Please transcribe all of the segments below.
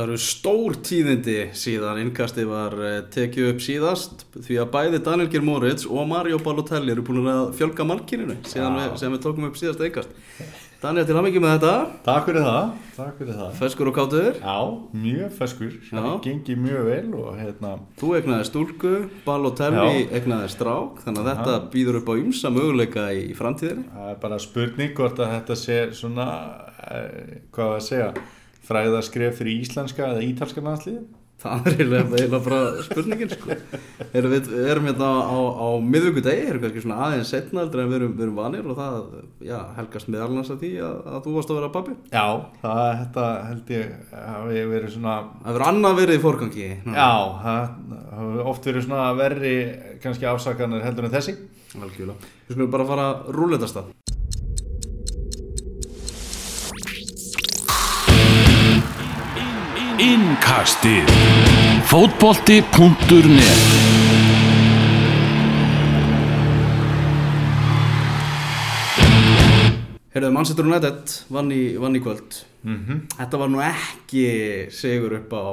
Það eru stór tíðindi síðan innkasti var eh, tekið upp síðast því að bæði Daniel Geir Moritz og Mario Balotelli eru búin að fjölga mannkininu síðan við, sem við tókum upp síðast innkast. Daniel, til hamingi með þetta, Takk fyrir það, takk fyrir það. feskur og kátur. Já, mjög feskur, það gengi mjög vel og hérna, Þú egnaði stúlku, Balotelli egnaði strák, þannig að þetta býður upp á ymsa möguleika í framtíðinni. það er bara spurning hvort að þetta sé svona, eh, hvað að segja, fræðaskref fyrir íslenska eða ítalska landslið. Það er eiginlega bara spurningin sko. Erum við við erum hérna á, á miðvíkudegi, erum kannski svona aðeins setna aldrei en við erum, við erum vanir og það já, helgast meðal annars að því að, að þú varst að vera pappi. Já, það þetta held ég hafi verið svona, Það verður annað verið í fórgangi. já, það hafi oft verið svona verri kannski afsakanir heldur en þessi. Algjörlega. Við skulum bara fara að rúla þetta Innkastið Fótbolti.net Heyrðu, Manchester United vann í, vann í kvöld. Mm Þetta var nú ekki sigur upp á,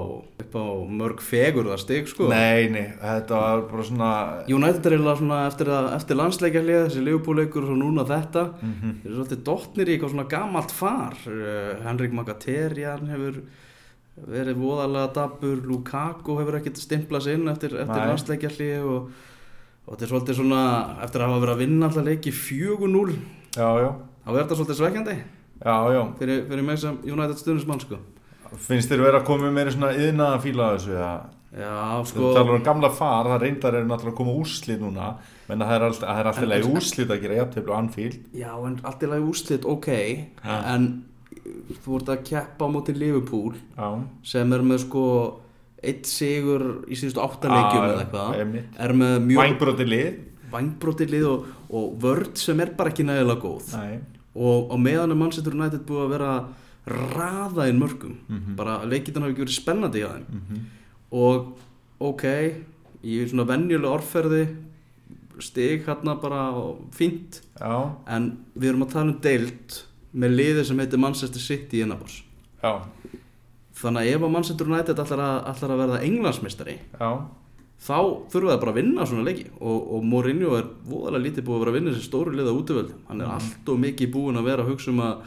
upp á mörg fegur það stig sko. Nei, nei, þetta var bara svona, United er eiginlega svona eftir, að- eftir landsleikjarlið, þessi Liverpool-leikur og svo núna þetta Mhm. þeir eru svolítið dottnir í eitthvað svona gamalt far uh, Henrik Mkhitaryan hefur verið voðalega dabur Lukaku hefur ekkert stimplað sig inn eftir, eftir Nei. landsleikjarlið og, og þetta er svolítið svona eftir að hafa verið að vinna alltaf leiki 4-0 já, já, þá er þetta svolítið svekkjandi já, já. fyrir, fyrir mig sem United stundismann sko. Finnst þér vera að koma meira svona yðna að fíla þessu, já? Já, Sko, þú talar um gamla far, það reyndar er náttúrulega að koma úrslit núna menn að það er alltaf, það er alltaf leið úrslit að gera jafntefli og anfíl Já, en allt í lagi úrslit, ok Ha. en þú ert að keppa á móti Liverpool Já, sem er með sko eitt sigur í síðustu áttaleikjum Já, eða eitthvað. er með mjög vængbróti lið. Vangbrótið lið og, og vörd sem er bara ekki nægilega góð. Nei, og á meðan er Manchester United búið að vera raða inn mörgum. Mhm. bara leikitan hafi ekki verið spennandi hjá þeim. Mhm. og ok í svona venjuleg orðferði stig hérna bara fínt. Já, en við erum að tala um deild með liði sem heitir Manchester City innabors já, þannig að ef að Manchester United ætlar að, ætlar að verða englandsmeistari já. þá þurfa það bara að vinna svona leiki. Og, og Mourinho er voðalega lítið búið að vera að vinna þessi stóru liða útvöld hann er allt og mikið búin að vera að hugsa um að,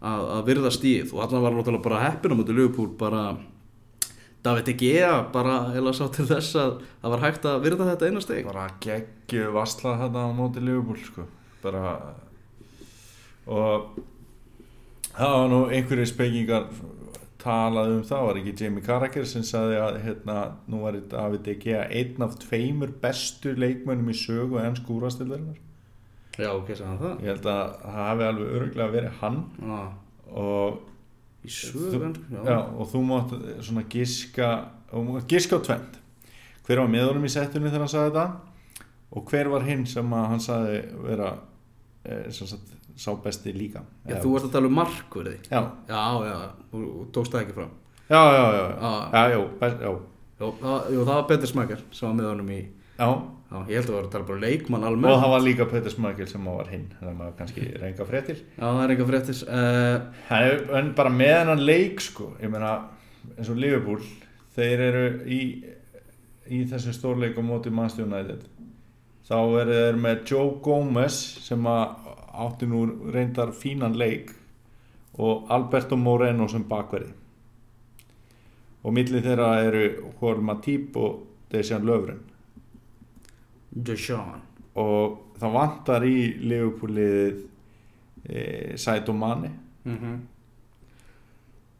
að, að virða stíð og allan var náttúrulega bara heppin á mútið Liverpool bara David De Gea bara eða sá til þess að það var hægt að virða þetta eina steg bara geggju vassla þetta á móti Liverpool sko. bara og það var nú einhverju spekingar talað um það, var ekki Jamie Carragher sem sagði að hérna, nú var þetta einn af tveimur bestu leikmönnum í sögu en skúrastildarinnar Já, ok, sagði hann það? Ég held að það hafi alveg öruglega verið hann. Já, og, í sögur já, og þú mátt svona giska giska á tvend hver var með honum í settunni þegar hann sagði þetta? Og hver var hinn sem að hann sagði vera eh, sem sagt, sá besti líka. Já, þú varst að tala um markverði. Já, Já, já, þú þú tókst það ekki fram. Já, já, já, já, Já. best, já, Jó, það, jú, það var Petur Smækjar sem var með honum í já. Já, ég held að það var að tala bara um leikmann og almennt það var líka Peter Smögel sem var hinn þannig að maður kannski reynga fréttir. Já, það er eitthvað fréttis uh, er, en bara með hennan leik sko, ég meina eins og Liverpool þeir eru í í þessu stórleik á móti Manchester United. Þá eru þeir með Joe Gomez sem að átti nú reyndar fínan leik og Alberto Moreno sem bakverði og millið þeirra eru Jorge Matip og Dejan Löfren Deshaun og það vantar í Liverpool-liðið e, Saito Mane. Mm -hmm.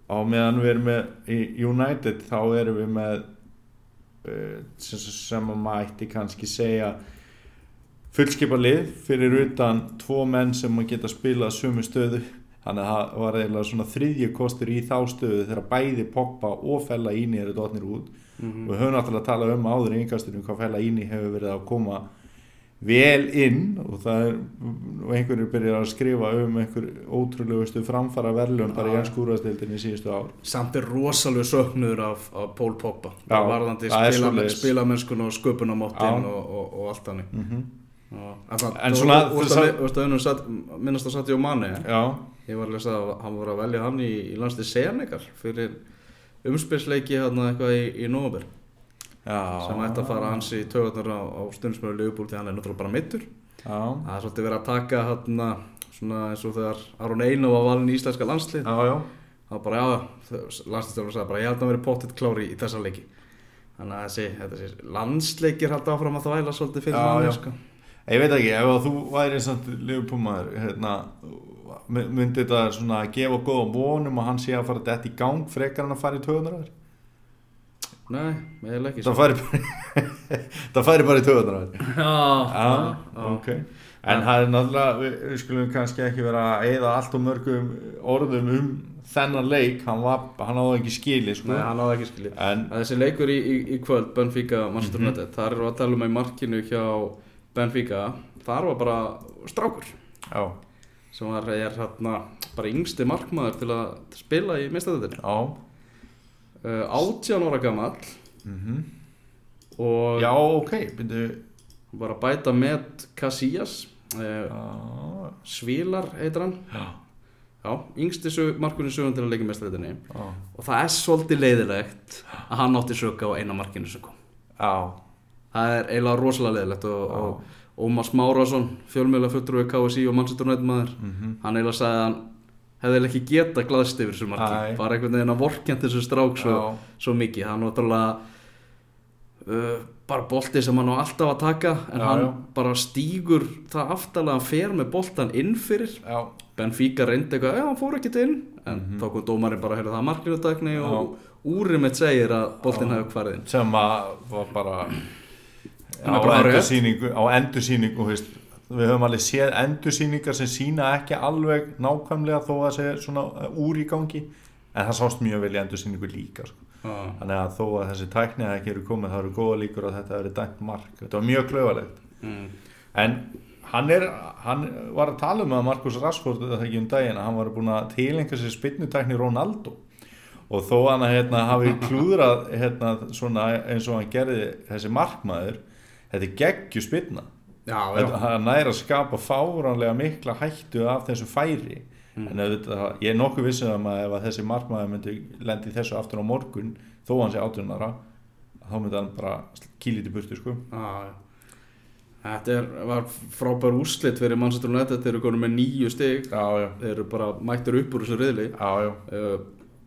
á meðan við erum með í United þá erum við með uh, sem, sem að mætti kannski segja fullskipa lið fyrir utan tvo menn sem að geta spilað sömu stöðu þannig að það var eiginlega svona þriðji kostur í þá stöðu þegar bæði Pogba og Fella Íni eru dotnir út Mhm. og við höfum náttúrulega að tala um áður í yngastinu hvað Fella Íni hefur verið að koma vel inn og það er og einhverjir byrjar að skrifa um einhver ótrúlegustu framfara verðlum bara í Já. ennskúrastildinni síðustu ár Samt er rosalega söknuður af, af Pól Poppa Já, Varðandi það er spila, svoleiðis. spilamennskun og sköpunamáttin og, og, og allt þannig mm -hmm. En, það, svona- að, satt, minnast að Sati og Mani Já, Ég var að lesa að hann voru að velja hann í, í landslið Senegal fyrir umspilsleiki hérna eitthvað í, í Já. sem ætti að fara ansi í tögarnar á, á stundismöru Liverpool því hann er náttúrulega bara mittur það er svolítið verið að taka hérna svona eins og þegar Aron Einar var valin í íslenska landslið það var bara já, landslýstjálfur sagði bara ég held að vera pottitt klári í þessa leiki. Þannig að þessi, þessi landsleikir haldi áfram að þvæla svolítið fyrir manni sko. Ég veit ekki, ef að þú væri samt liðupúmaður, hérna, my- myndi þetta svona gefa góða vonum að hann sé að fara þetta í gang frekar en að fara í töðunar nei, meðal ekki Það færi bara, það færi bara í töðunar já, Já, ok. En það er náttúrulega, við, við skulum kannski ekki vera að eyða allt og mörgum orðum um þennan leik, hann, var, hann áði ekki skili, sko. nei, hann áði ekki skilið En, að þessi leikur í, í, í kvöld Benfica Manchester Mhm. United, þar við að tala um að í markinu hjá Benfica þar var bara strákur. Já, sem var, er hérna bara yngsti markmaður til að spila í mistæðutinni já, uh, 18 ára gamall. Mhm. og Já, ok, byrju, var að bæta með Casillas. Uh, Svílar heitir hann. Já, já, yngsti markunni sögum til að leika mistæðutinni já, og það er svolítið leiðilegt að hann átti söka á eina markinu kom. Já, það er eiginlega rosalega leiðilegt og, og Ómar Smárasson fjölmjöla fulltrúi KSI og Manchester United maður mhm. hann eiginlega sagði að hann hefði ekki geta glaðst yfir þessu marki. Bara einhvern veginn að vorkjant þessu strák svo, svo mikið. Hann var náttúrulega uh, bara bolti sem hann á alltaf að taka en Já, hann já. bara stígur það aftalega hann fer með boltan inn fyrir. Já, Benfica reyndi eitthvað, já hann fór ekkert inn. En Mhm. þá kom dómarinn bara að heyrða það markinutakni og úrið mitt segir að boltin farið inn. Sem að var bara á endursýningu á endursýningu veist, við höfum alveg séð endursýningar sem sína ekki alveg nákvæmlega þó að segja svona uh, úr í gangi en það sást mjög vel í endursýningu líka sko. Já. þannig að þó að þessi tækni að ekki eru komið þá eru góða líkur að þetta verið dæmt mark þetta var mjög klauvalegt Mm. en hann, er, hann var að tala um að Markus Rashford þetta ekki um daginn að hann var búin að tilenga sér spinnutækni Ronaldo og þó hann að hérna, hafi klúðrað hérna, svona eins og hann gerði þessi markmaður þetta er geggju Þetta- já. hann næri að skapa fáránlega mikla hættu af þessu færi. Mm. en auðvitað, ég er nokkuð vissið um að ef að þessi markmaður myndi lendi þessu aftur á morgun þó hann sé átjónara þá myndi hann bara kýlið til burtu sko. Já, já. Þetta er, var frábær úrslit fyrir Manchester United, þeir eru konum með nýju stig. Já, já, þeir eru bara mættir upp úr þessu riðli. Já, já, uh,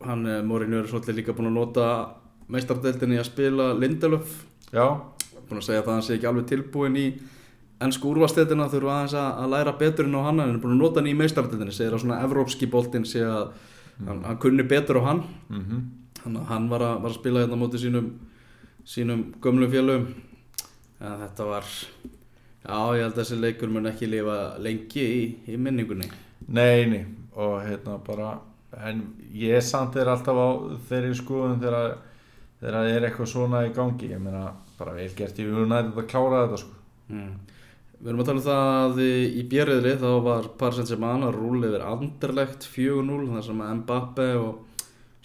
hann, uh, Mourinho er svolítið líka búin að nota meistardeltinni að spila Lindelöf. Já, búin að segja það að hann sé ekki alveg tilbúin í ennsku úrvastetina þurfa aðeins að, að læra betur en á hann hann er búin að nota hann í meistardeltinni segir að svona evrópski boltinn sé að hann, hann kunni betur á hann. Mhm. Hann, hann var, að, var að spila hérna móti sínum sínum gömlum félögum. En þetta var já ég held að þessi leikur mun ekki lifa lengi í, í minningunni. Nei, nei, og hérna bara en ég samt er alltaf á þeirri skoðun þegar það er eitthvað svona í gangi ég meina, bara vel gert ég vil næta að klára þetta sko. Mm. við erum að tala um það að í, í björriðli þá var Paris Saint-Germain að rúli yfir anderlegt 4-0 þar sem Mbappe og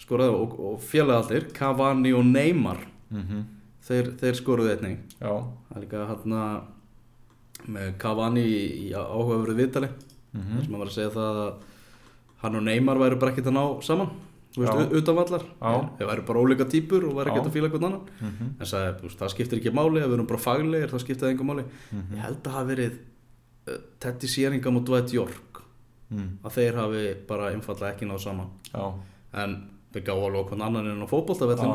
og, og félagaldir Cavani og Neymar. Mm þeir, þeir skoruði einnig. Já, það er líka hérna með Cavani í, í áhugaverðu viðtali. Mm þar sem að var að segja það að hann og Neymar væri bara ekkert að ná saman þú veist, Já. u- utan vallar Já. þeir væri bara ólíka típur og væri ekkert að fíla hvern annan -hmm. en sagði, veist, það skiptir ekki máli ef við erum bara faglegir, það skiptir engum máli Mhm. ég held að hafa verið uh, Teddy Seringham og Dwight York mm. að þeir hafi bara einfallega ekki náð saman Já, en við gáum alveg hvern annan en á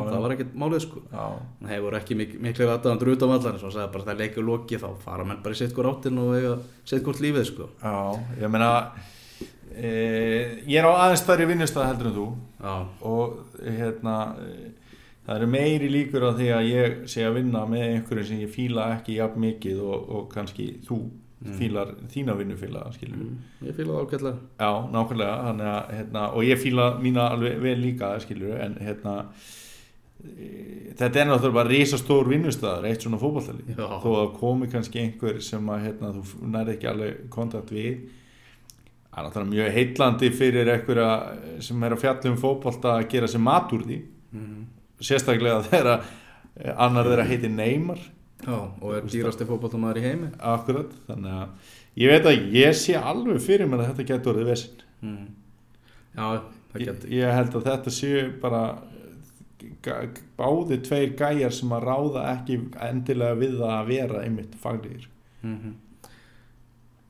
já. það var ekkert málið sko þeir voru ekki mik miklir aðdæðandur utan vallar en svo sagði bara það leikur loki þá fara menn bara í sitt hvort áttin og hvort lífið sko já, ég meina e, ég er á aðeins já, og hérna það eru meiri líkur á því að ég sé að vinna með einhverju sem ég fíla ekki jafn mikið og, og kannski þú fílar þína vinnufíla mm, ég fíla það ágætlega. Já, nákvæmlega að, hérna, og ég fíla mína alveg vel líka skilur, en hérna þetta er náttúrulega bara risastór vinnustæðar, eitt svona fótballtali Já. þó að komi kannski einhver sem að hérna, þú nærði ekki alveg kontakt við það er náttúrulega mjög heitlandi fyrir einhverja sem er að fjalla um fótballta að gera sér mat úr því. Mm. sérstaklega þegar eh, annar þeirra heitir Neymar. Já, og er dýrasti fótboltamæður í heimi. Akkurat, þannig að ég veit að ég sé alveg fyrir mér að þetta getur orðið vesinn mm. já, það ég, geti ég held að þetta sé bara báði tveir gæjar sem að ráða ekki endilega við að vera einmitt faglegir. Mm uh,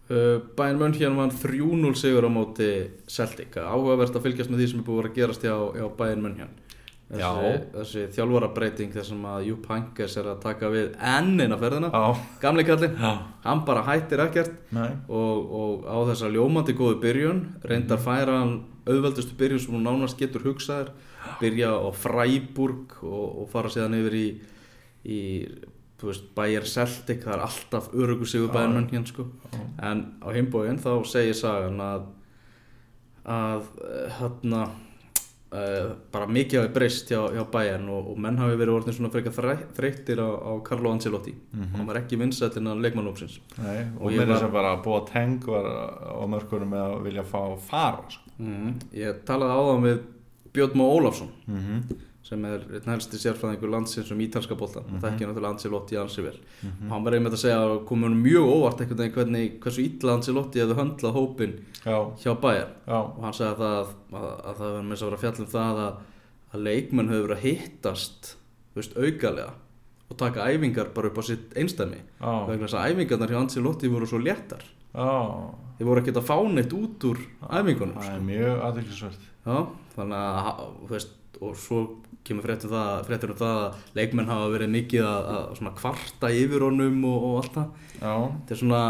Bayern München vann 3-0 sigur á móti Celtic. Áhugavert að fylgjast með því sem er búið að gerast hjá, hjá Bayern München. Þessi, þessi þjálfarabreiting þessum að Jupp Heynckes er að taka við ennina ferðina. Já, gamli kallinn, já, hann bara hættir ekkert. Og, og á þessa ljómandi góðu byrjun reyndar færa hann auðveldustu byrjun sem hún nánast getur hugsaðir byrja á Freiburg og, og fara síðan yfir í, í veist, Bayern Celtic það er alltaf örugu sigur. Bayern München sko. En á heimbóin þá segir sagan að að hérna uh, bara mikið hafi breyst hjá, hjá Bayern og, og menn hafi verið orðin svona frekar þreyttir á, á Carlo Ancelotti Mhm. og hann var ekki vinsætt innan leikmannúpsins Nei, og, mér er bara að búa teng á mörkurum með að vilja fá að fara sko. mm. ég talaði áðan við Björn Má Ólafsson mm -hmm. Sem er einn helsti sérfræðingur landsins um ítalska boltan og Mhm. þekkir náttúrulega Ancelotti ansi vel. Mhm. og hann var einmitt að segja að komur mjög óvart einhvern veginn hvernig, hversu illa Ancelotti hefði höndlað hópin Já, hjá Bayern. Já, og hann að það, að, að það var með þess að vera fjallum það að, að leikmenn hefur verið að hittast veist, augalega og taka æfingar bara upp á sitt einstæmi vegna þess að æfingarnar hjá Ancelotti voru svo léttar. Þeir voru ekkert að fá neitt út úr æfingunum Það er mjög aðeinsvært þannig að, og svo kemur fréttur það, fréttur um það að leikmenn hafa verið mikið að, að svona kvarta yfir honum og, og allt það. Já, Þetta er svona,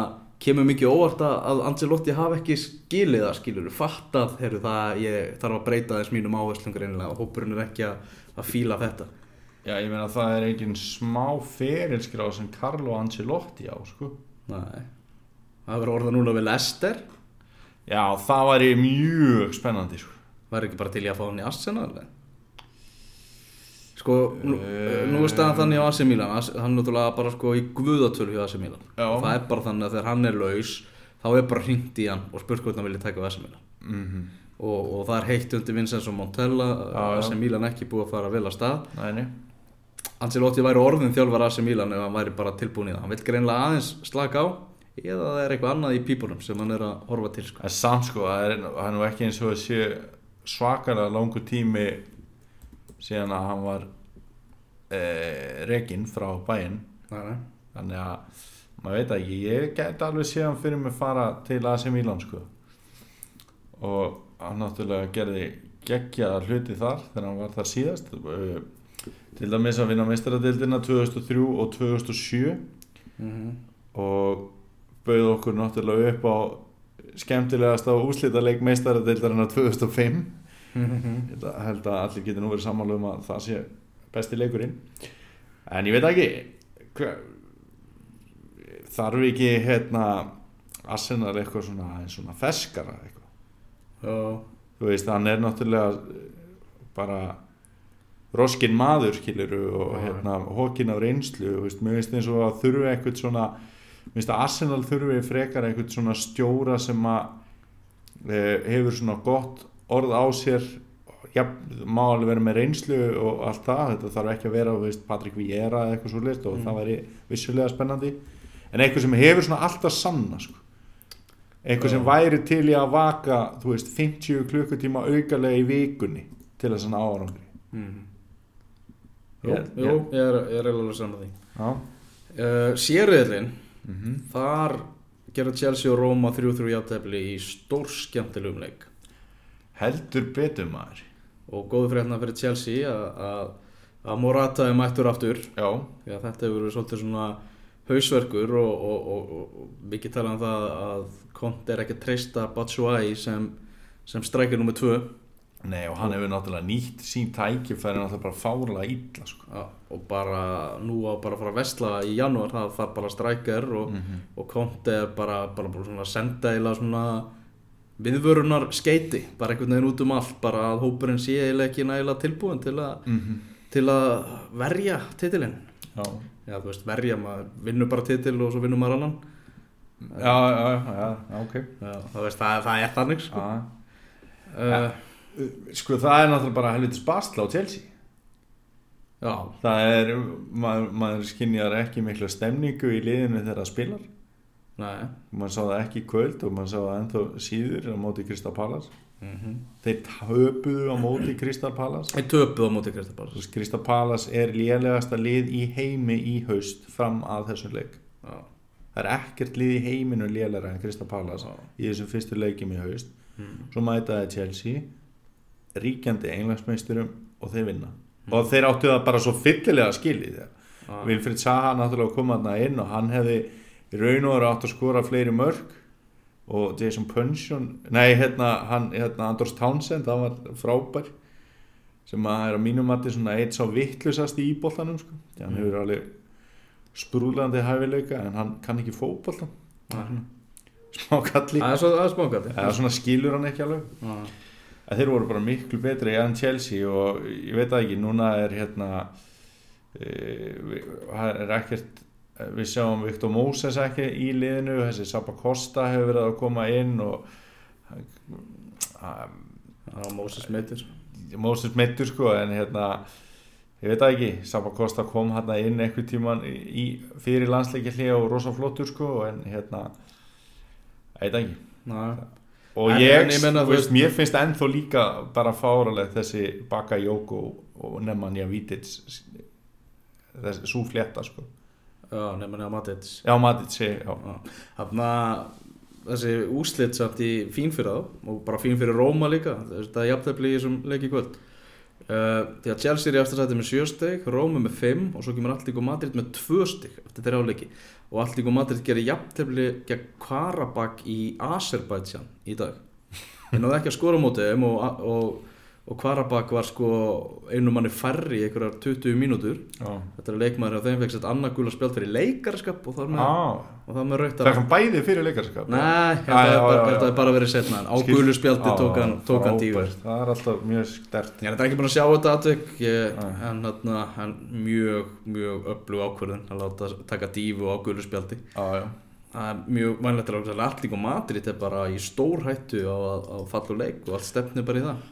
kemur mikið óvart að, að Ancelotti hafi ekki skilið það, skilur, fattað, heyrðu það, ég þarf að breyta þess mínum áherslum greinilega og hópurinn er ekki að, að fíla þetta. já, ég meina það er engin smá ferilskráð sem Carlo Ancelotti á, sko Nei, það verður orðað núna við Lester, Já, það væri mjög spennandi, sko var ekki bara til í að fá hann í Arsenal, eða? Sko, nú, Eh. nú er staðan þannig á AC Milan, hann er náttúrulega bara sko í guðatölu hjá AC Milan Já. og það er bara þannig að þegar hann er laus þá er bara hringt í hann og spurt hvort hann vilja taka á AC Milan mm og, og það er heitt undir Vincent og Montella. AC Milan ekki búið að fara vel að stað Nei, nei Ancelotti væri orðin þjálfar AC Milan ef hann væri bara tilbúin í það hann vil greinlega aðeins slaka á eða það er eitthvað annað í pípunum sem hann er að horfa til sko. Samt sko, það er, það er ekki eins og að sé svakalega langur tími síðan að hann var e, rekinn frá bæinn þannig að maður veit ekki, ég get alveg séð hann fyrir mig fara til AC Milan sko. Og hann náttúrulega gerði geggjaða hluti þar þegar hann var þar síðast. Uh, til dæmis að vinna meistaradildina 2003 og 2007 Mhm. og bauð okkur náttúrulega upp á skemmtilegast á úslítaleik meistaradeildarinn 2005 Mhm. Ég held að- allir getur nú verið sammála um að það sé besti leikurinn. En ég veit ekki. Hver, þarf ekki hérna Arsenal eitthvað svona, svona feskara eitthvað? Þú veist, hann er náttúrulega bara roskin maður skiluru og hérna hókin af reynslu, veist, mér finnst eins og að þurfi eitthvað svona mér finnst að Arsenal þurfi frekar eitthvað svona stjóra sem að e, hefur svona gott orð á sér já, má alveg vera með reynslu og allt það, þetta þarf ekki að vera veist, Patrik Vieira eða eitthvað svo list og Mm. það væri vissulega spennandi. En eitthvað sem hefur svona alltaf sanna sko. Eitthvað sem væri til í að vaka þú veist 50 klukkutíma aukalega í vikunni til þess að árangri. Mhm. Jú, jú, ég er, ég er eiginlega saman því. Uh, Sérriðlinn, mm -hmm. þar gerða Chelsea og Roma 3-3 játefli í stór skemmtilegum leik heldur betur maður og góðu frétna fyrir Chelsea að- Morata er mættur aftur já, að þetta hefur verið svolítið svona hausverkur og, og, og, og, mikið tala um það að Conte er ekki að treysta Batshuayi sem, sem strækir nummið 2 nei og hann hefur náttúrulega nýtt sín tækifæri náttúrulega bara fárlega illa sko. Já, og bara nú á bara að fara að vesla í janúar það þarf bara strækjar og, Mhm. og Conte er bara, bara, bara svona senda eila svona viðvörunar skeiti, bara einhvern veginn út um allt bara að hópurinn sé eiginlega ekki nægilega tilbúin til, a, mm til að verja titilinn. Já. þú veist verja, maður vinnur bara titil og svo vinnur maður annan. Já, já, já, já, ok. Já, það, veist, það, það er þannig sko. uh, sko það er náttúrulega bara helvitis basla á Chelsea. Já, það er, maður, maður skinjar ekki mikla stemningu í liðinu þegar það spilar maður sá það ekki í kvöld og maður sá það ennþá síður á móti Krista Pallas þeir töpuðu á móti Crystal Palace. Þeir töpuð á móti Crystal Palace. Er lélegasta lið í heimi í haust fram að þessum leik. Já, það er ekkert lið í heiminu lélega en Já. í þessum fyrstu leikjum í haust. Mm. svo mætaði Chelsea ríkjandi englandsmeisturum og þeir vinna. Og þeir áttu það bara svo fyllilega skilið þegar Já. Vilfrid Saha náttúrulega kom hann inn og hann hefði í raun og veru átt að skora fleiri mörg og Jason Punchon nei hérna, hann, hérna Andros Townsend það var frábær sem að er á mínum mati svona eitt sá vittlusast í íboltanum sko. Hann Mm. hefur alveg sprúlandi hæfileika en hann kann ekki fótbolta Nei. smá kalli Það er svo- það er svona skilur hann ekki alveg að þeir voru bara miklu betri en Chelsea og ég veit það ekki, núna er hérna e, það er ekkert við sjáum Viktor Moses ekki í liðinu þessi Sapa Costa hefur verið að koma inn og að, Já, Moses meitir Moses meittur sko en hérna ég veit það ekki, Sapa Costa kom hérna inn einhver tíman í, fyrir landsleikilli og rosa flottur sko en hérna ég veit það ekki. Ná, og En- ég, en ég þú veist, mér finnst ennþá líka bara fáralegt þessi Bakayoko og Nemanja Vític þessi svo flétta sko Já, nefnir að Matits. Já, Matic, já, Þannig að þessi úslit samt í fín fyrir þá og bara fín fyrir Róma líka. Þetta er jafntefli í þessum leiki kvöld. Uh, því að Chelsea er í eftirsæti með 7 steg Róma með 5 og svo kemur Alltík og Madrid með 2 steg eftir þeirra áleiki. Og Alltík og Madrid gerir jafntefli gegn Karabakh í Azerbaijan í dag. Ég náði ekki að skora á móti þeim og, og, og Karabakh var sko einu manni færri í einhverjar 20 mínútur. Já. þetta er leikmaður og þeim fekk sett annað gula spjald fyrir leikarskap og það með, Ah, með raukt það er svona bæði fyrir leikarskap Nei, þetta er bara, þetta er verið setna á gulu spjaldi Já, tók hann, tók hann dífu frábært. það er alltaf mjög stert Ég er þetta ekki búin að sjá þetta aðtök en, en mjög, mjög öflug ákvörðun að láta taka dífu á gulu já. það er mjög vænlegt að allir og Madrid er bara í stór hættu á, á, á fallu leik og allt stefnir bara í það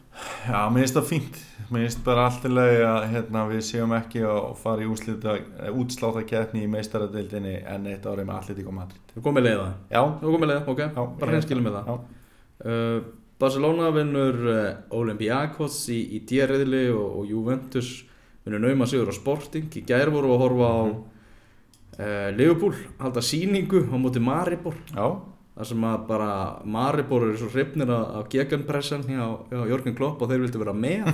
já, mér finnst það fínt. Mér finnst bara allt í lagi að hérna, við séum ekki að fara í útslita, útsláta keppni í meistaradeildinni en eitt árið með allir tíka Madrid. Þú komið leið það, já, þú komið leið, ok, Já, bara hreinskilum með það. uh, Barcelona vinnur uh, Olympiakos í, í dýrriðli og, og Juventus vinnur nauma sigur á Sporting. Í gær voru að horfa á Mhm. uh, Liverpool halda síningu á móti Maribor. Já, þar sem að bara Maribor eru svo hrifnir af gegenpressan hjá, hjá Jörgen Klopp og þeir vildu vera með.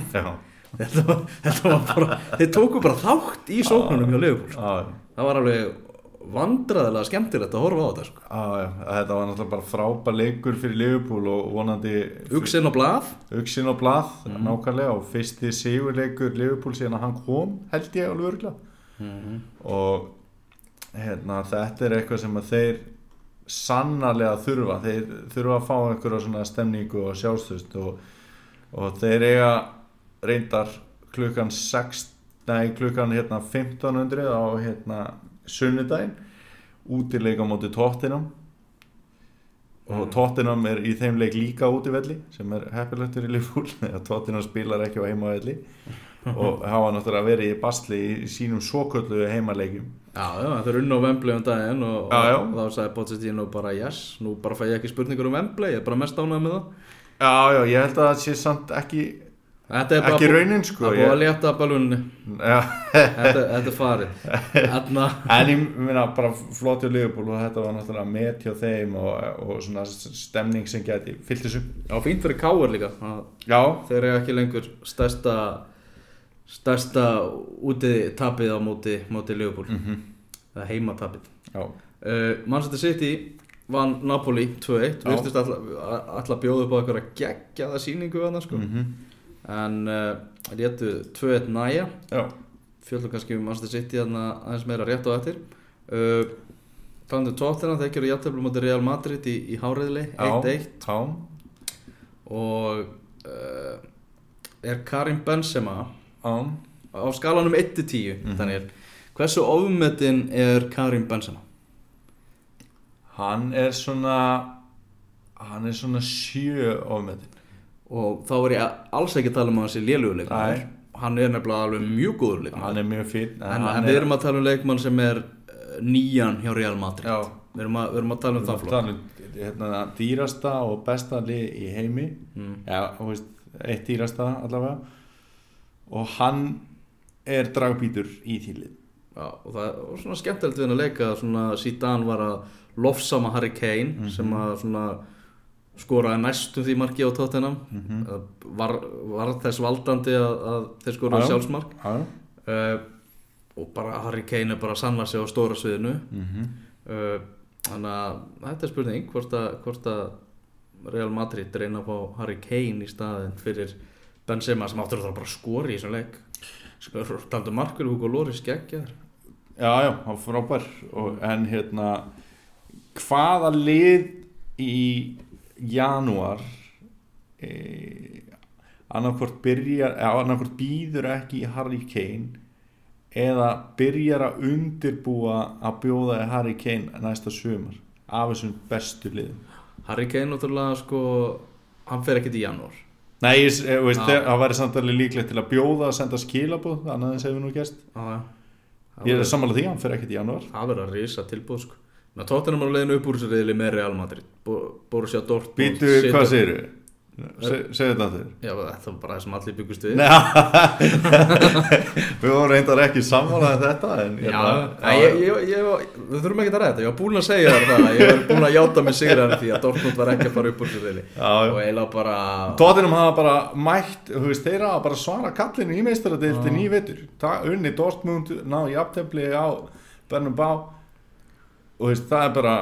Þetta var, þetta var bara, þeir tóku bara þátt í sóknunum hjá Liverpool já, það var alveg vandræðilega skemmtilegt að horfa á þetta sko. já, já. þetta var náttúrulega bara frábær leikur fyrir Liverpool og vonandi Uxinn og blað. Uxin og blað, Mhm. nákvæmlega og fyrsti sigurleikur Liverpool síðan að hann kom held ég alveg örgulega og hérna, þetta er eitthvað sem að þeir sannarlega þurfa. Þeir þurfa að fá einhverja svona stemningu og sjálfstöðst og, og þeir eiga reyndar klukkan 6 nei klukkan hérna 1500 á hérna sunnudaginn útileika á móti Tottenham. Og Mm. Tottenham er í þeim leik líka útivelli sem er fyrir Liverpool þegar Tottenham spilar ekki á heimavelli og hafa náttúrulega verið í basli í sínum svoköllu heimaleikjum. Já, já, þetta er unn á Wembley um daginn og, Já, já. og þá sagði Pochettino bara yes, nú bara fæ ég ekki spurningur um Wembley, ég er bara mest ánægð með það. Já, já, ég held að það sé samt ekki ekki raunin sko Það búið að létta balunni, þetta, þetta farið. En ég minna bara flott hjá Liverpool og þetta var náttúrulega met hjá þeim og, og svona stemning sem geti fyllt þessu. Já, fínt fyrir Káur líka. Já, Þeir eru ekki lengur stærsta stærsta úti tapið á móti, móti Liverpool. Mm eða heima tapið já, uh, Manchester City vann Napoli 2-1 Já. virtist alltaf bjóðu upp á eitthvað að gegja það síningu að það sko. Mm en uh, létu 2-1 næja já, fjöldum kannski um Manchester City aðeins meira rétt á eftir. Uh, Þannig tóttina þeir gerðu jætteflum moti Real Madrid í, í háriðli 1-1 já, og er Karim Benzema já á skalanum 1-10 Mhm. Daniel, hversu ofmetinn er Karim Benzema? Hann er svona hann er svona sjö ofmetin. Og þá er ég alls ekki að tala um að hann sé léluguleikmann hann er nefnilega alveg mjög góður leikmann hann er mjög fín en, en við erum að tala um leikmann sem er uh, nýjan hjá Real Madrid. Já, við erum að, við erum að tala um það flokk um hérna, dýrasta og besta lið í heimi. Mm. þú veist, eitt dýrasta allavega og hann er dragbítur í því lið. Já, og það var svona skemmtilegt við hann að leika svona Zidane var að lofsama Harry Kane sem að svona skoraði næstum því marki á tóttinam Mhm. var, var þess valdandi að, að þeir skoraði Já. sjálfsmark. Já, uh, og bara Harry Kane er bara að sanna sig á stóra sviðinu. Mhm. Uh, þannig að þetta er spurning hvort að, hvort að Real Madrid reyna fá Harry Kane í staðin fyrir Benzema sem áttur að bara skori í þessum leik. Taldu markur Hugo Loris geggjar Já, já, hann frábær. Og, en hérna hvaða lið í janúar e, annarkvort byrjar eða annarkvort býður ekki í Harry Kane eða byrjar að undirbúa að bjóða í Harry Kane næsta sumar af þessum bestu liðum? Harry Kane náttúrulega sko hann fer ekkert í janúar Nei, ég, ég veist, það væri samt alveg líklegt til að bjóða að senda skilabóð, annað en við nú. Það Ég er sammála því, hann fer ekkert í janúar. Það verður að risa tilbúð sko. Tóttunum á leiðinu upp úr þessu reyðli með Real Madrid Bo- Borussia Dortmund Býtu, hvað segirðu? Se- Segðu þetta þér Já, þetta var bara það sem allir byggust við. Við vorum reyndar ekki sammálaðið þetta en Já, hérna- ég, ég, ég, við þurfum ekki að ræða þetta, ég var búinn að segja það, ég var búinn að játa mig sigraðan því að Dortmund var ekki að fara upp úr já. og eiginlega bara, Tóttinum hafa bara mætt, veist, þeir hafa bara svara kallinu í vetur. Ta- unni Dortmund, ná í aftefli á Bernabá og þú veist, það er bara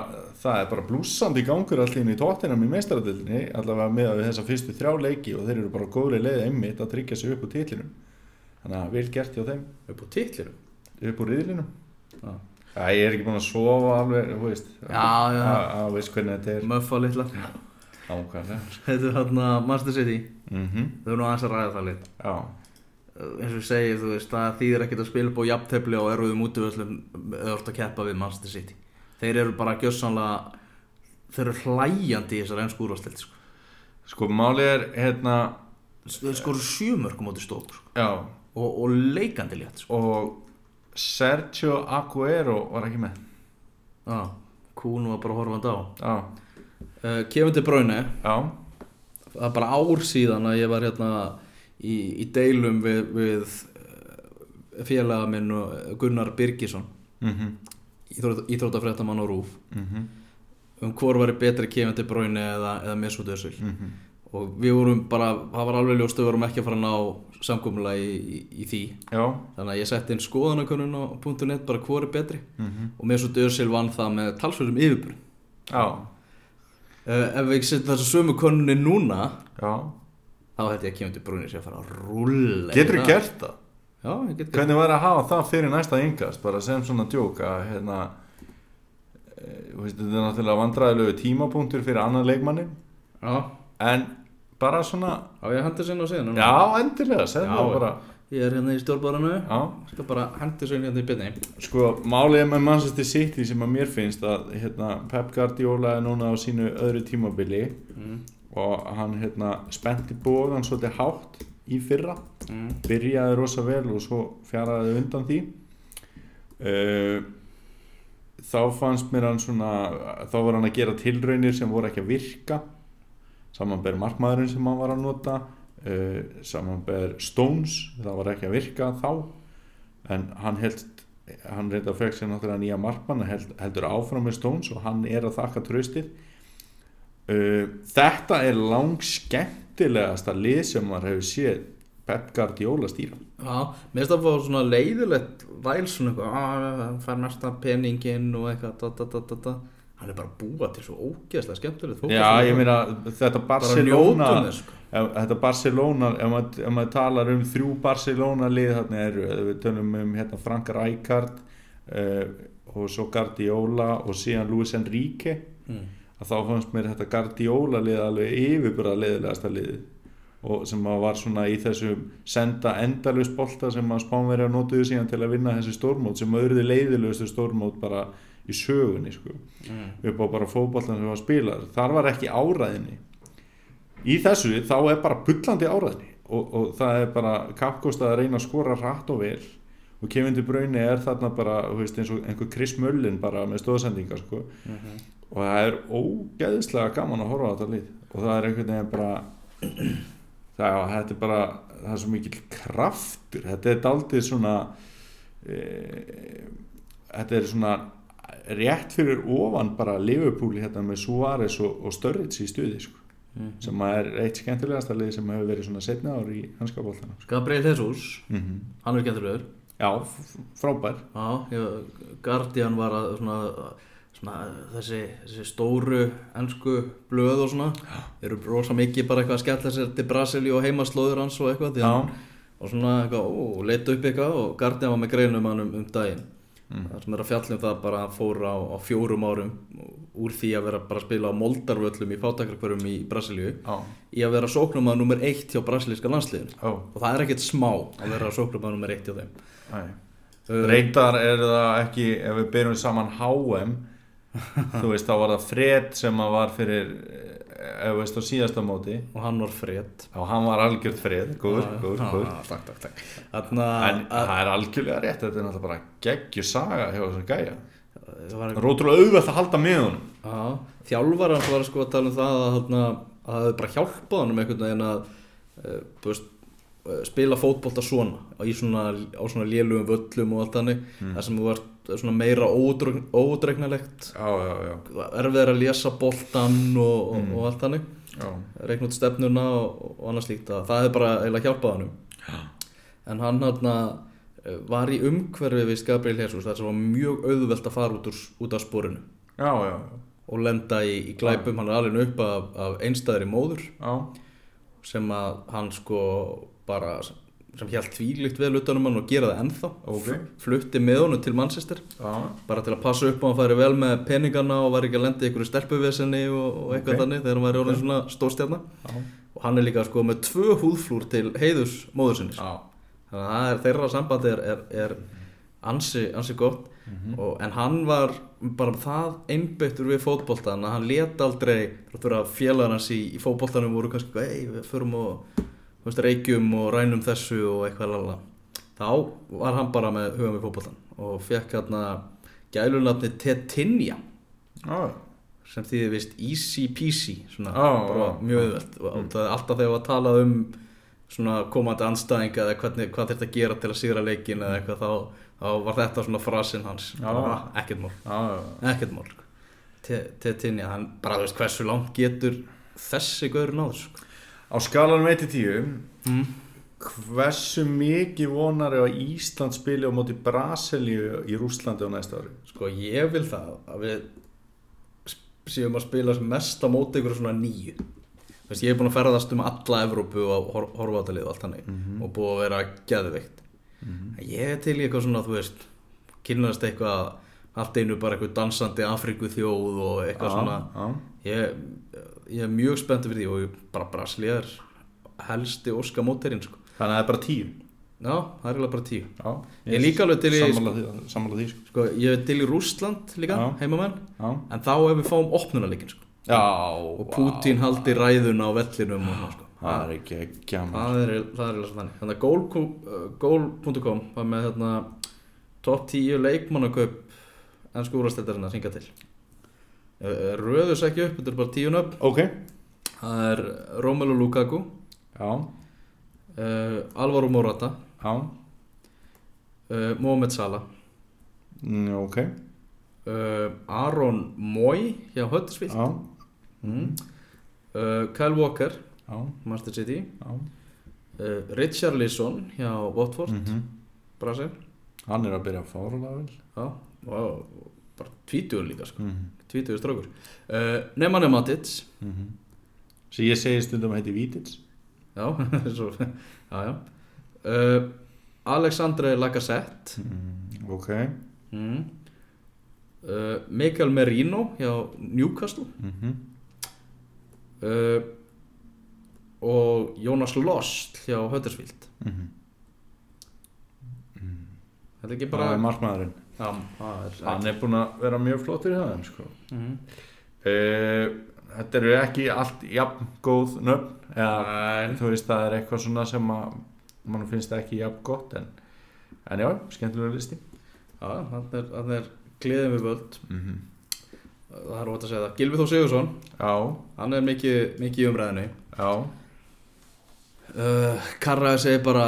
það er bara blúsandi gangur allir í tóttinum í meistaradildinni, allavega með við þessa fyrstu þrjá leiki og þeir eru bara góðlega leið einmitt að tryggja sig upp úr titlinum. Þannig að vel gert hjá þeim. Upp úr titlinum? Upp úr riðlinum. Já, ég er ekki búin að sofa alveg, þú veist. Að, að veist hvernig þetta er. Möffa litla, ákvæmlega þetta er hann að Master City, mm þau eru nú aðeins að ræða það lit Já, eins og ég segi, þú veist, það þýðir ekkert að spila upp á jafntefli og erfiðum útvöðslum eða orðið að keppa við Manchester City þeir eru bara gjössanlega þeir eru hlæjandi í þessar ennsku úrvastild sko. sko málið er hérna þeir skoru sjömörk á móti stók sko. Og, og leikandi létt sko. og Sergio Aguero var ekki með. Já, Kún var bara horfandi á. Uh, Kevin De Bruyne. Já, það er bara ár síðan að ég var hérna í, í deilum við, við eh, félaga minn og Gunnar Birgisson. Mhm, íþróttafréttamann á Rúf mhm, um hvor var betri Kevin De Bruyne eða, eða Mesut Özil mhm. Og við vorum bara, það var alveg ljóst við vorum ekki að fara að ná samkommulega í, í, í því. Já, þannig að ég setti inn skoðanakönnun á .net bara hvor er betri. Mhm, og Mesut Özil vann það með talsverðum yfirbúr já, uh, ef við setjum þessu sömu könnunni núna já. þá hætti ég að Kevin De Bruyne sé að fara að rulla Getur þú gert það? Já, Hvernig væri að hafa það fyrir næsta yngast bara sem svona djók að hérna e, þetta er náttúrulega vandræðilegu tímapunktur fyrir annan leikmanni Já, en bara svona á ég henda sinna á síðan já, Já, það bara. Ég er hérna í stjórnbáranu já, Skal bara henda sinna hérna í byrni sko, málið með Manchester City sem að mér finnst að hérna, Pep Guardiola er núna á sínu öðru tímabili mm. og hann hérna spennti bóðan svolítið hátt í fyrra. Mm. byrjaði rosa vel og svo fjaraði undan því. Uh, þá fannst mér hann svona þá var hann að gera tilraunir sem voru ekki að virka. Samanber markmaðurinn sem hann var að nota uh, samanber Stones það var ekki að virka þá. En hann held hann reynda að fekk sér náttúrulega nýja markmann held, heldur áfram með Stones og hann er að þakka tröstið uh, þetta er lang skemmtilegasta lið sem maður hefur séð Pep Guardiola stýra Já, mér finnst það að fá svona leiðilegt væl svona eitthvað, að hann fær mesta peningin og eitthvað, da, da, da, hann er bara að búa til svo ógeðslega skemmtilegt fótbolta. Já, ég meina þetta Barcelona sko. ef, þetta Barcelona, ef maður, ef maður talar um þrjú Barcelona lið eru ef við tölum um hérna Frank Rijkaard uh, og svo Guardiola og síðan Luis Enrique mm. Að þá fannst mér þetta Guardiola lið alveg yfirbúra liðilegasta liðið og sem að var svona í þessum senda endalust bolta sem að spánverja notuðu síðan til að vinna þessi stórmót sem auðvitað leiðilegustu stórmót bara í sögunni sko. Mm. upp á bara fótbollan sem var spilað þar var ekki áræðinni. Í þessu þá er bara bullandi áræðinni og, og það er bara kappkost að reyna að skora rætt og vel. Og Kevin De Bruyne er þarna bara veist, eins og einhver Chris Mullin bara með stóðsendingar sko. Og það er ógeðislega gaman að horfa á þetta lið. Og það er einhvern veginn bara það, já, þetta er bara það er svo mikill kraftur. Þetta er daldið svona e, þetta er svona rétt fyrir ofan bara Liverpool hérna með Suárez og, og Sturridge í stuði sko, sem er eitt skemmtilegasta lið sem hefur verið svona setna ár í hanskapoltana sko. Gabriel Jesus, mm -hmm. hann er skemmtilegur. Já, frábær. Já, ég, Guardian var að svona, svona þessi, þessi stóru ennsku blöð og svona eru rosa mikið bara eitthvað að skella sér til Brasilíu og heimaslóður hans og eitthvað Já. hann- og svona eitthvað, ó, leita upp eitthvað og Guardian var með greinum hann um, um daginn. Mm. það sem er að fjalla um það bara að fór á, á fjórum árum úr því að vera bara að spila á moldarvöllum í fátakrakverum í Brasilíu já, í að vera sóknumað nummer eitt hjá brasilíska landsliðinu. Já, og það er ekkert smá að vera sóknumað nummer eitt hjá þeim. Reyndar er það ekki, ef við byrjum saman HM þú veist, þá var það Fred sem var fyrir eh, ef þú veist á síðasta móti. Og hann var fred. Og hann var algjörð Fred, góður, góður, góður. takk, takk, takk. Þarna, en það er algjörlega rétt, þetta er náttúrulega bara geggjur saga hjá þessum gæja. Það var, það er ótrúlega auðvelt að halda með hann var sko að tala um það að, það hefði bara hjálpað hann um einhvern veginn að uh, þú spila fótbolta svona svona, á svona lélugum völlum og allt þannig. Það sem var svona meira já, erfiðar að lesa boltan og, og, og allt þannig. Já. reikna út stefnuna og, og annað slíkt. Að það hefði bara eiginlega hjálpað hann en hann hann var í umhverfi við Gabriel Jesus. Sem var mjög auðvelt að fara út, úr, út af sporinu. Já, já, já. og lenda í, í glæpum, hann er alveg upp af, af einstæðri móður já. sem að hann sko bara sem held tvílíkt vel utanum hann og gera það ennþá Ok. flutti með honum til Manchester já. bara til að passa upp á að hann færi vel með peningana og var ekki að lenda í einhverju stelpuvesenni og, og eitthvað Ok. þannig þegar hann væri orðin svona stórstjarna já. og hann er líka sko með tvö húðflúr til heiðus móður sinni já. þannig að er, þeirra sambandi er, er, er ansi, ansi gott og, en hann var bara það einbyttur við fótboltan að hann let aldrei félagar hans í, í fótboltanum voru kannski ei, við förum og veist, reykjum og rænum þessu og eitthvað lala þá var hann bara með huga með fótboltan og fekk hérna gælunafni Tetinja. Já. sem þýðir vist easy peasy svona bara já, mjög auðvelt. Og er alltaf þegar var talað um svona komandi anstæðinga eða hvernig, hvað þetta gera til að sigra leikin eða eitthvað þá, þá var þetta svona frasinn hans. Ekkert mál, ekkert mál sko. Te- Tetinja, hann bara veist hversu langt getur þessi gaur náður sko. Á skalanum 1-10 mm. hversu mikið vonar er að Ísland spili á móti Brasilíu í Rússlandi á næsta ári? Sko ég vil það að við séum að spila mest á móti ykkur svona nýju veist, ég er búin að ferðast um alla Evrópu og hor horfa á þetta lið og allt þannig og búið að vera geðveikt. Ég er til í eitthvað svona þú veist kynast eitthvað allt einu bara eitthvað dansandi Afriku þjóð og eitthvað svona. já. ég, ég er mjög spenntið fyrir því og ég bara Brasilia er helsti óska móterinn sko. þannig að það er bara 10 já, það er bara tíu já. Ég er líka alveg til í- sammála því, sko. sko, ég er til í Rússland líka, heimamenn en þá ef við fáum opnunarleikin sko. og Putin haldi ræðuna á vellinum og sko. það er ekki ekki að það er það er svona þannig þannig að goal- goal.com var með hérna top 10 leikmannakaup ennsku úrvastældarinn að syngja til Eh, röðus ekki upp, þetta er bara tíu nöfn. Ok. Það er Romelu Lukaku. Já. Uh, Alvaro Morata. Já. Uh, Mohamed Salah. Mm, ok. Uh, Aron Moy hjá Huddersfield. Já. Mm. Kyle Walker. Já. Manchester City. Já. Richard Lisson hjá Watford. Mhm. Brasil. Hann er að byrja að Já, og bara tvítugur líka sko, Mhm. Tvítugur strókur uh, Nemanja Matic. Mhm. sem ég segi stundum að heiti Vítits Já, svo, já, já. Uh, Alexandre Lacazette. Mm, ok. Mm. uh, Mikael Merino hjá Newcastle. Uh, og Jonas Lost hjá Huddersfield. Mhm. Þetta er ekki bara bara er hann er búinn að vera mjög flottur í það sko. mm uh, þetta eru ekki allt jafn góð nöfn eða þú veist það er eitthvað svona sem að mann finnst ekki jafn gott en, en já, skemmtilega listi. Já, hann er, hann er gleðið við völd. Mm -hmm. Það er óvægt að segja það. Gilvi Þór Sigursson, já, hann er mikið, mikið umræðinu já, uh, Karraði segir bara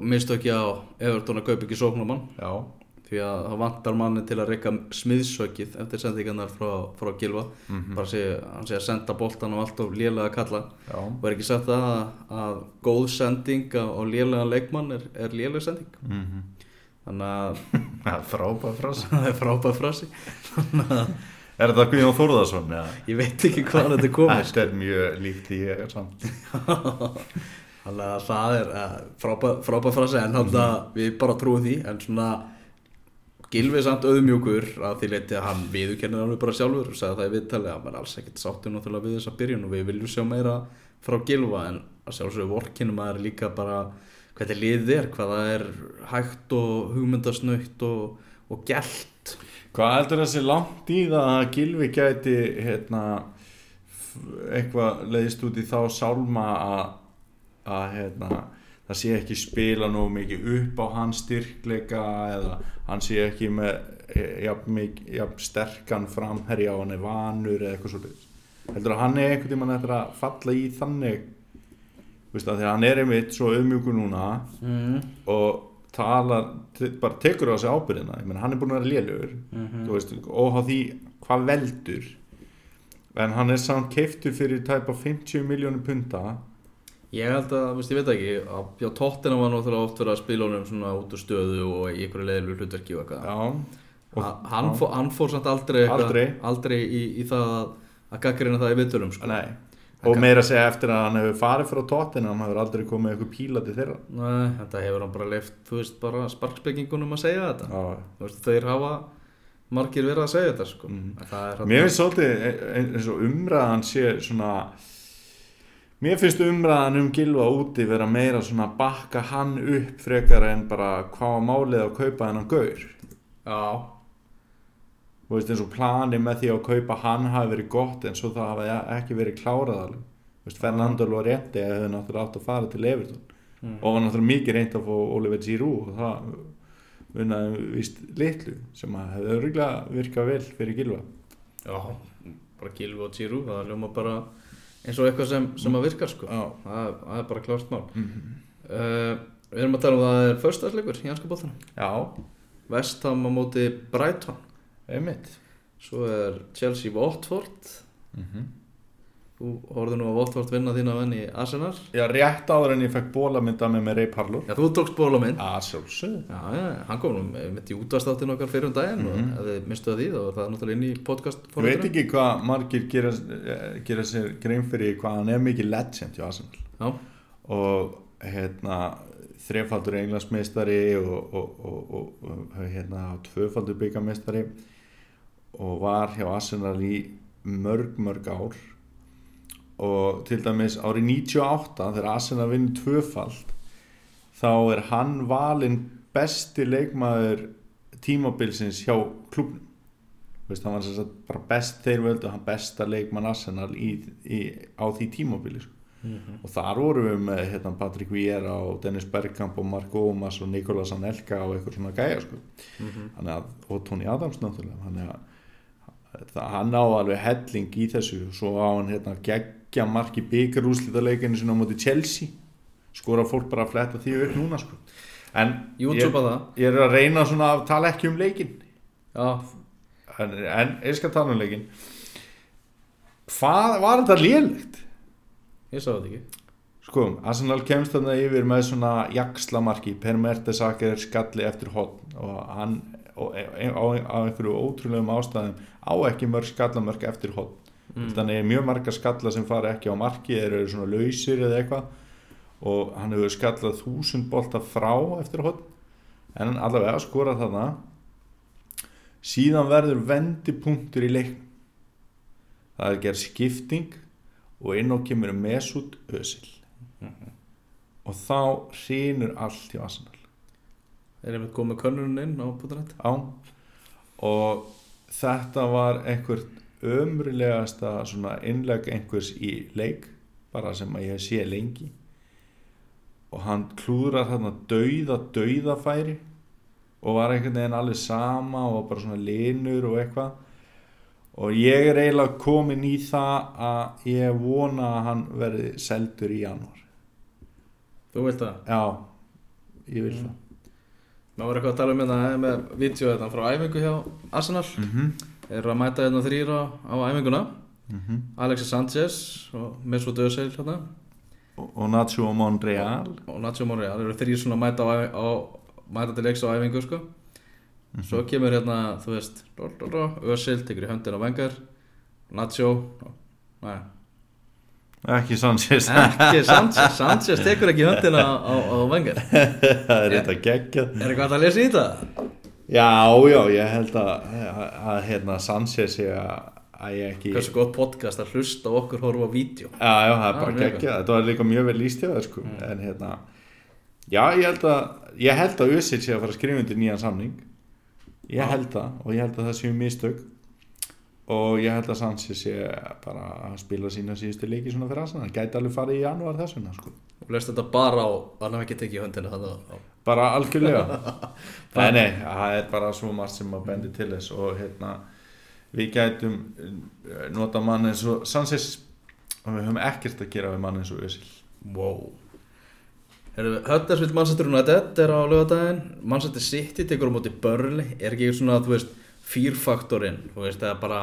mistöki á kaupa ekki sóknumann já því að það vantar manni til að reyka smiðsökið eftir sendingarnar frá, frá Gilva Mhm. bara sé, hann sé að senda boltan og allt of lélega kalla. Já, og er ekki sagt að, að góð sending á, á lélega leikmann er, er lélega sending? Mm -hmm. þannig að það er frábæð frás það er frábæð frasi. Þannig að er þetta Guðjón Þórðarsson? Ja. ég veit ekki hvað þetta komið. Þetta er mjög líkt í ég samt. Þannig að það er uh, frábæð, frasi. En þannig að við bara trúum því. En svona Gilvi er samt auðmjúkur að því leiti að hann viðurkennir alveg bara sjálfur og sagði það í viðtali að maður er alls ekkert sáttur náttúrulega við þessa byrjun og við viljum sjá meira frá Gilva en að sjálfsögðu vorkinum að er líka bara hvað þetta liðið er, hvað það er hægt og hugmyndasnögt og, og gælt Hvað heldur þessi langt í það að Gilvi gæti hérna, eitthvað leiðist út í þá sálma að, að hérna, það sé ekki spila nú mikið upp á hans styrkleika eða hann sé ekki með e, jafn, jafn sterkan framherja á hann er vanur eða eitthvað svo heldur að hann er einhvern tímann eftir að falla í þannig veist að því að hann er einmitt svo auðmjúkur núna mm. og talar, bara tekur á sig ábyrðina menn hann er búin að vera lélugur þú veist, óhá því hvað veldur. En hann er samt keiftur fyrir tæpa 50 miljónum punta Ég held að, veist, ég veit ekki að já, tóttina var náttúrulega oft verið að spila honum svona út úr stöðu og í einhverju leiðilu hlutverki og eitthvað já, hann, fó, hann fór samt aldrei eitthvað- Aldrei. aldrei í, í það að, gaggrina það í viðtölum sko. nei og meira að segja eftir að hann hefur farið frá tóttina hann hefur aldrei komið eitthvað píla til þeirra Nei, þetta hefur hann bara leift, þú veist, bara sparkspekingunum að segja þetta já. Þú veist, þeir hafa margir verið að segja þetta sko. Er mér finnst svolítið e- eins og umræðan sé svona mér finnst umræðan um Gilva úti vera meira svona bakka hann upp frekar en bara hvað var málið að kaupa hennan gaur. Já, Þú veist eins og plani með því að kaupa hann hafi verið gott en svo það hafi ekki verið klárað alveg. Þú veist Fernando Lorente hefði náttúrulega átt að fara til Everton. Mm. og var náttúrulega mikið reynd að fá Oliver Giroud og það unnaði vist litlu sem að hefði örgulega virkað vel fyrir Gilva já, bara Gilvi og Giroud, það ljóma bara eins og eitthvað sem, sem að virkar sko. Það, það er bara klárt mál. Mm -hmm. uh, Við erum að tala um það að það er föstaðsleikur í hanska bóttanum Já, Vestham á móti Brighton. Einmitt. Svo er Chelsea Watford. Mm -hmm. Þú horfður nú að Watford vinna þína venn í Arsenal. Já, rétt áður en ég fekk bólamynda með með Ray Parlour. Já, þú tókst bóla minn Já, sjálfsög Já, já, hann kom nú með mitt í útastáttin okkar fyrir um daginn og Mhm. ef þið mistuðu því þá var það náttúrulega inn í podcast Þú veit ekki hvað margir gera, eh, gera sér grein fyrir hvað hann er mikið legend hjá Arsenal. Já, og hérna þrefaldur englandsmeistari og, og, og, og, og hérna tvöfaldur byggameistari og var hjá Arsenal í mörg mörg ár og til dæmis árið 98 þegar Arsenal vinnur tvöfald þá er hann valinn besti leikmaður tímabilsins hjá klubnum hann var sem sagt bara best þeir völdu hann besta leikmann Arsenal í, í, á því tímabili sko. Og þar vorum við með hérna, Patrick Vieira og Dennis Bergkamp og Mark Ómas og Nikolas Anelka og eitthvað svona gæja sko. Þannig að, og Tony Adams náttúrulega. Þannig að það, hann á alveg helling í þessu svo á hann hérna, geggja marki byggarúslitaleginu sinna á móti Chelsea skora fólk bara að fletta því upp núna sko. en ég, ég er að reyna svona að tala ekki um leikin Já, en, en ég skal tala um leikin hvað var þetta lélegt? ég sá þetta ekki Sko, Arsenal kemst þarna yfir með svona jakslamarki, Per Mertesaker skalli eftir hotn og hann e, á, einhverju ótrúlegum ástæðum á ekki mörg skallamörk eftir hotn. Mm. Þannig mjög marga skalla sem fara ekki á marki eða eru svona lausir eða eitthvað. Og hann hefur skallað þúsund bolta frá eftir hotn en hann allavega skorað þarna. Síðan verður vendipunktur í leikn það er gerð skipting og inn á kemur Mesut Özil. Og þá hrýnur allt hjá Arsenal. Er einmitt komið könnurinn inn á putanett á og þetta var einhvert ömrulegasta innleg einhvers í leik bara sem að ég sé lengi. Og hann klúðrar þarna dauða dauðafæri og var einhvern veginn alveg sama og bara svona linur og eitthvað. Og ég er eiginlega komin í það að ég vona að hann verði seldur í janúar. Þú vilt það? já, ég vil það. Má var eitthvað að tala um hérna með vídeo þetta frá æfingu hjá Arsenal? Mm -hmm. Eru að mæta hérna þrýra á æfinguna? Mm Alexis Sanchez og Mesut Özil hérna. Og, og Nacho Monreal. Og Nacho Monreal eru þrýr svona að mæta, á, á, mæta til leiks á æfingu sko. svo kemur hérna þú veist, Özil tekur í höndin á vengar Nacho Nei, ekki Sanchez. Ekki Sanchez Sanchez tekur ekki höndina á, á, á vengar það er þetta geggjað. Er eitthvað að lesa í þetta? Já, já, ég held að, að, að hérna Sanchez sé að, að ég ekki hversu gott podcast að hlusta okkur horfa á vídeo. Já, já, það er bara mjög geggjað, þetta var líka mjög vel það sko, en hérna já, ég held að ég held að Usic sé að fara að skrifa undir nýjan samning. Ég held það og ég held að það séu mistök og ég held að Sanchez sé bara að spila sína síðustu leiki svona fyrir Arsenal, hann gæti alveg farið í janúar þessuna sko, og lest þetta bara á að hann hafi ekki tekið í þannig að bara algjörlega. Nei, nei, það er bara svo margt sem að bendi til þess. Og hérna við gætum eh, nota mann eins og Sanchez. Og við höfum ekkert að gera við mann eins og Usil wow. Huddersfield Manchester United er á lögadaginn Manchester City tekur á móti Burnley. Er ekki svona, þú veist, fýrfaktorinn það er bara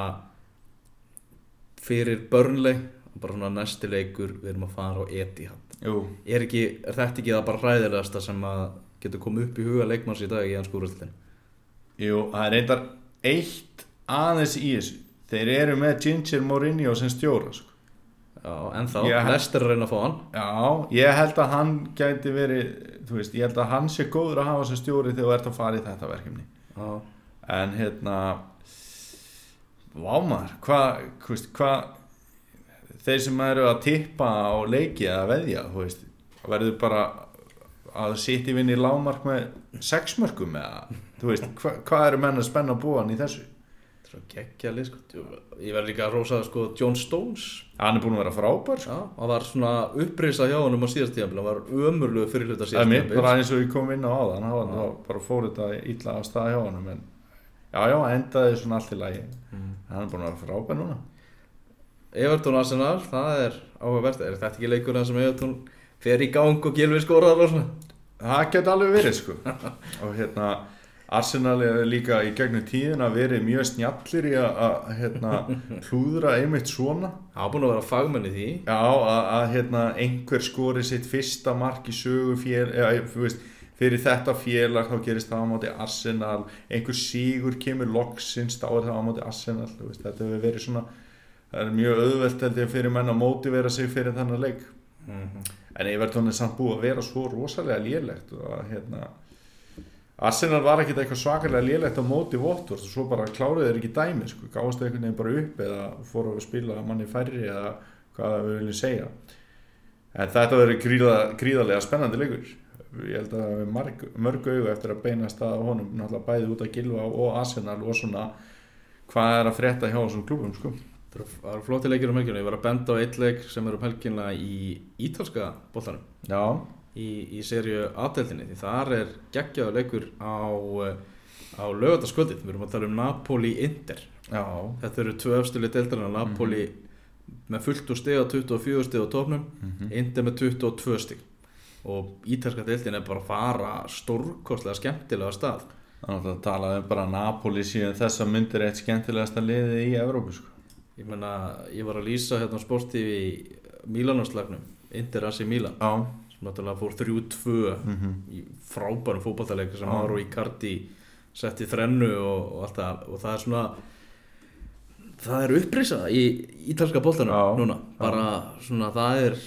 fyrir Burnley bara svona næsti leikur, við erum að fara á Etihad. Er, ekki, er þetta ekki það bara hræðilegasta sem að getur komið upp í huga leikmanns í dag í hans skúrústin Jú, það er eitthvað eitt aðeins í þessu. Þeir eru með Ginger Mourinho sem stjóra sko. Já, en þá, Lester er að reyna að fá hann. Já, ég held að hann gæti verið þú veist, ég held að hann sé góður að hafa sem stjóri þegar þú ert að fara í þetta verkefni. Já, en hérna vámar, hvað hva, þeir sem eru að tippa á leiki eða veðja veist, verður bara að sitja í vinni lámark með sex mörgum eða veist, hva, hvað eru menn að spenna búan í þessu? Þetta er svo geggja lið sko. Ég verði líka að rósa sko, John Stones. Hann er búin að vera frábær sko. Já, hann var svona upprisa hjá honum á síðast tíðanbíl hann var ömurlegu fyrir hluta Það er eins og ég kom inn á þá var það bara fór þetta illa að staða hjá honum en já, já, endaði svona allt í lagi. Mm. hann er búin að vera frábær núna. Everton Arsenal, það er áhugavert. Er þetta ekki leikur það sem Everton fer í gang og gilvi skorar og svona? Það geti alveg verið sko. Og hérna Arsenal er líka í gegnum tíðina verið mjög snjallir í að, að hérna, hlúðra einmitt svona. Hann var búin að vera fagmenn í því. Já, að, að hérna, einhver skori sitt fyrsta mark í sögu fél, eða, þú veist, fyrir þetta félag þá gerist það á móti Arsenal. Einhver sígur kemur loksins þá er það á móti Arsenal veist, þetta hefur verið svona það er mjög auðvelt held ég fyrir menn að mótivera sig fyrir þennan leik. En Everton er samt búið að vera svo rosalega lélegt og að hérna Arsenal var ekkert eitthvað svakalega lélegt á móti og svo bara kláruðu þeir ekki dæmi sko, gáðast einhvern veginn bara upp eða fóru að spila manni færri eða hvað við viljum segja. En þetta verður gríða, gríðarlega spennandi leikur ég held að marg, mörg augu eftir að beina stað á honum náttúrulega bæði út að Gilva og Arsenal og svona hvað er að frétta hjá þessum klubum sko. það eru- flóti leikir um helgina. Ég var að benda á eitt leik sem er um helgina í ítalska boltanum. Já, í, í serju aðdeldinni því þar er geggjaður leikur á, eh, á lögataskvöldið við erum að tala um Napoli-Inter. Já, þetta eru tvö efstili deildarinn Napoli með fullt úr stig á 24 stig á topnum Mhm. Inter með 22 stig og ítalska deildin er bara að fara stórkostlega skemmtilega stað. Þannig að tala um bara Napoli síðan þessa myndir eitt skemmtilegasta liðið í Evrópu sko. ég meina, ég var að lýsa hérna á sportífi í Mílanaslagnum Inter AC Milan já, sem náttúrulega fór 3-2 mhm. í frábærum fótballtaleik sem. Mauro Icardi setti þrennu og, og allt það. Og það er svona það er upprisa í ítalska boltanum Já, núna. Bara svona það er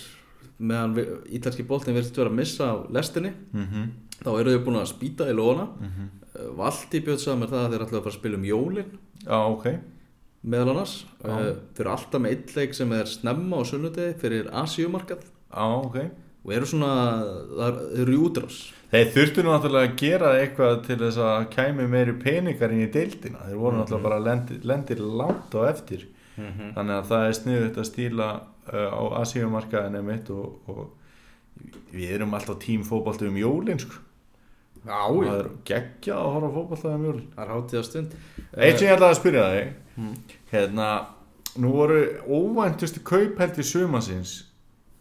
meðan ítalski boltin verðist vera að missa af lestinni mhm. þá eru þau búin að spýta í lóna mhm. Valdi bjöð sagði mér það að þeir ætlaðu að fara að spila um jólin. Já, ok. Meðal annars. Uh, þeir eru alltaf með eitt leik sem er snemma á sunnudegi fyrir Asíumarkað. Já, ok. Og eru svona það er- eru útrás. Þeir þurftu nú náttúrulega að gera eitthvað til þess að kæmi meiri peningar inn í deildina. Þeir voru náttúrulega bara lendir, lendir langt á eftir. Þannig að það er sniðut að stíla uh, á Asíumarkaðinu mitt og, og við erum alltaf tímfóbaltu um jólin sko. Já, og það er geggjað að horfa á fótballtaði mjöl það er hátíða stund Eitt sem ég ætlaði að spyrja þig. Mm. Hérna, nú voru óvæntustu kaupheld í sumasins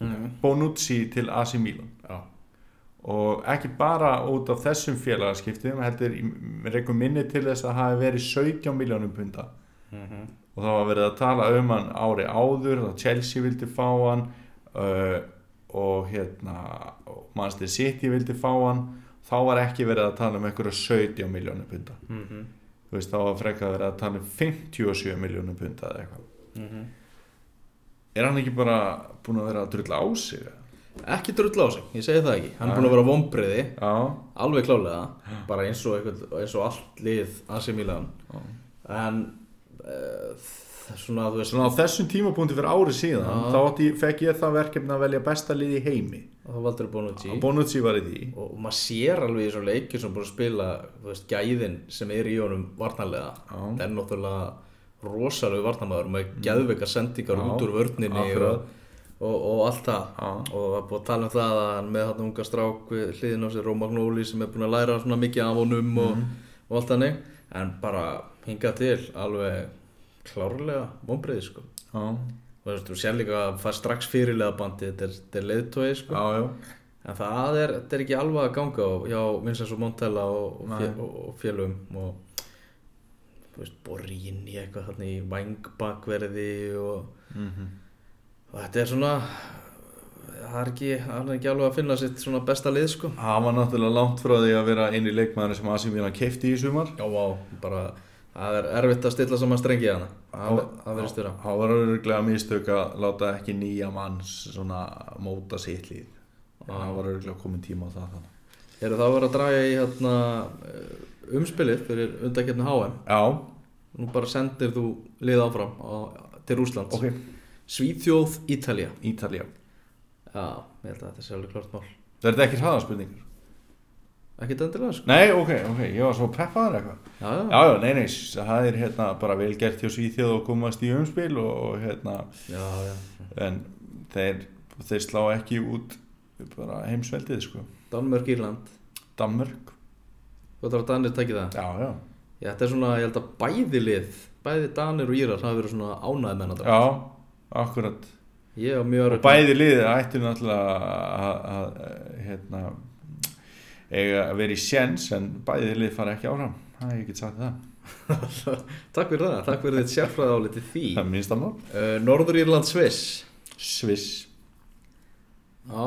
mm. Bonucci til AC Milan. Já, og ekki bara út af þessum félagaskiptum heldur, ég rekum minni til þess að það hafi verið 17 miljónum punta mm og það var verið að tala um hann ári áður og Chelsea vildi fá hann uh, og hérna Manchester City vildi fá hann. Þá var ekki verið að tala um einhverja 17 miljónum punta mm þú veist þá var frekka verið að tala um 57 miljónum punta eða eitthvað. Er hann ekki bara búin að vera að drulla á sig? Ekki drull á sig, ég segi það ekki. Hann er búin að vera vombriði, já, alveg klálega bara eins og, eins og allt lið AC Milan. Já. en uh, svona, þú veist svona á þessum tímapunkti fyrir ári síðan Já. þá átti, fekk ég það verkefni að velja besta lið í heimi. Það valdur Bonucci. Og Bonucci var í því. Og, og maður sér alveg í þessum leikir sem búin að spila veist, gæðin sem er í honum varnarlega. Já. það er náttúrulega rosalegu varnarmaður með geðveika sendingar Já, út úr vörninni og, og, og allt það. Og það er búin að tala um það að hann með hann unga strák við hliðin á sér Rómagnóli sem er búin að læra svona mikið af honum og, Mhm. og allt þannig en bara hinga til alveg klárlega vonbreiði sko já, og þú veist, þú sér líka að fær strax fyrirlega bandi þetta er, leiðtói sko já, já. En það er, þetta er ekki alveg að ganga á hjá Vincent og Montella og, fjölum og þú veist, Borín í eitthvað þarna í vangbakverði og, Mhm. og þetta er svona það er ekki, það er ekki alveg að finna sitt svona besta lið sko. Hann var náttúrulega langt frá því að vera einu leikmaður sem AC Milan kefti í sumar. Já, vá, bara það er erfitt að stilla saman strengi hana það, verður styrir hann var öruglega mistök að láta ekki nýja manns svona móta sitt líð hann var öruglega komin tíma á það þannig. Eru það að vera að draga í hérna, eh, umspilið fyrir undakefni HM já, nú bara sendir þú lið áfram á, til Rúslands ok, Svíþjóð, Ítalía. Ítalía Já, ég held að þetta sé alveg klart mál. Það er þetta ekki hraðarspurningar Ekkert endilega sko. Nei, ok, ok, ég var svo peppaður eitthvað. Já, já, já, nei, nei, það er hérna bara vel gert hjá Svíþjóð og komast í umspil og, og hérna já, já. en þeir, þeir slá ekki út bara heimsveldið sko. Danmörk, Írland. Danmörk, Þú ætlar að Danir tekja það? Já, já. Já, þetta er svona, ég held að bæði lið Bæði Danir og Írar hafa verið svona ánæði Ég og bæði liðið ættu náttúrulega að, að hérna vera í sjens en bæði lið fara ekki áfram. Það ég get sagt það. Takk fyrir það, takk fyrir þitt sérfræði áliti því. Það er minnst að mál. Uh, Norður Írland, Sviss. Sviss. Já,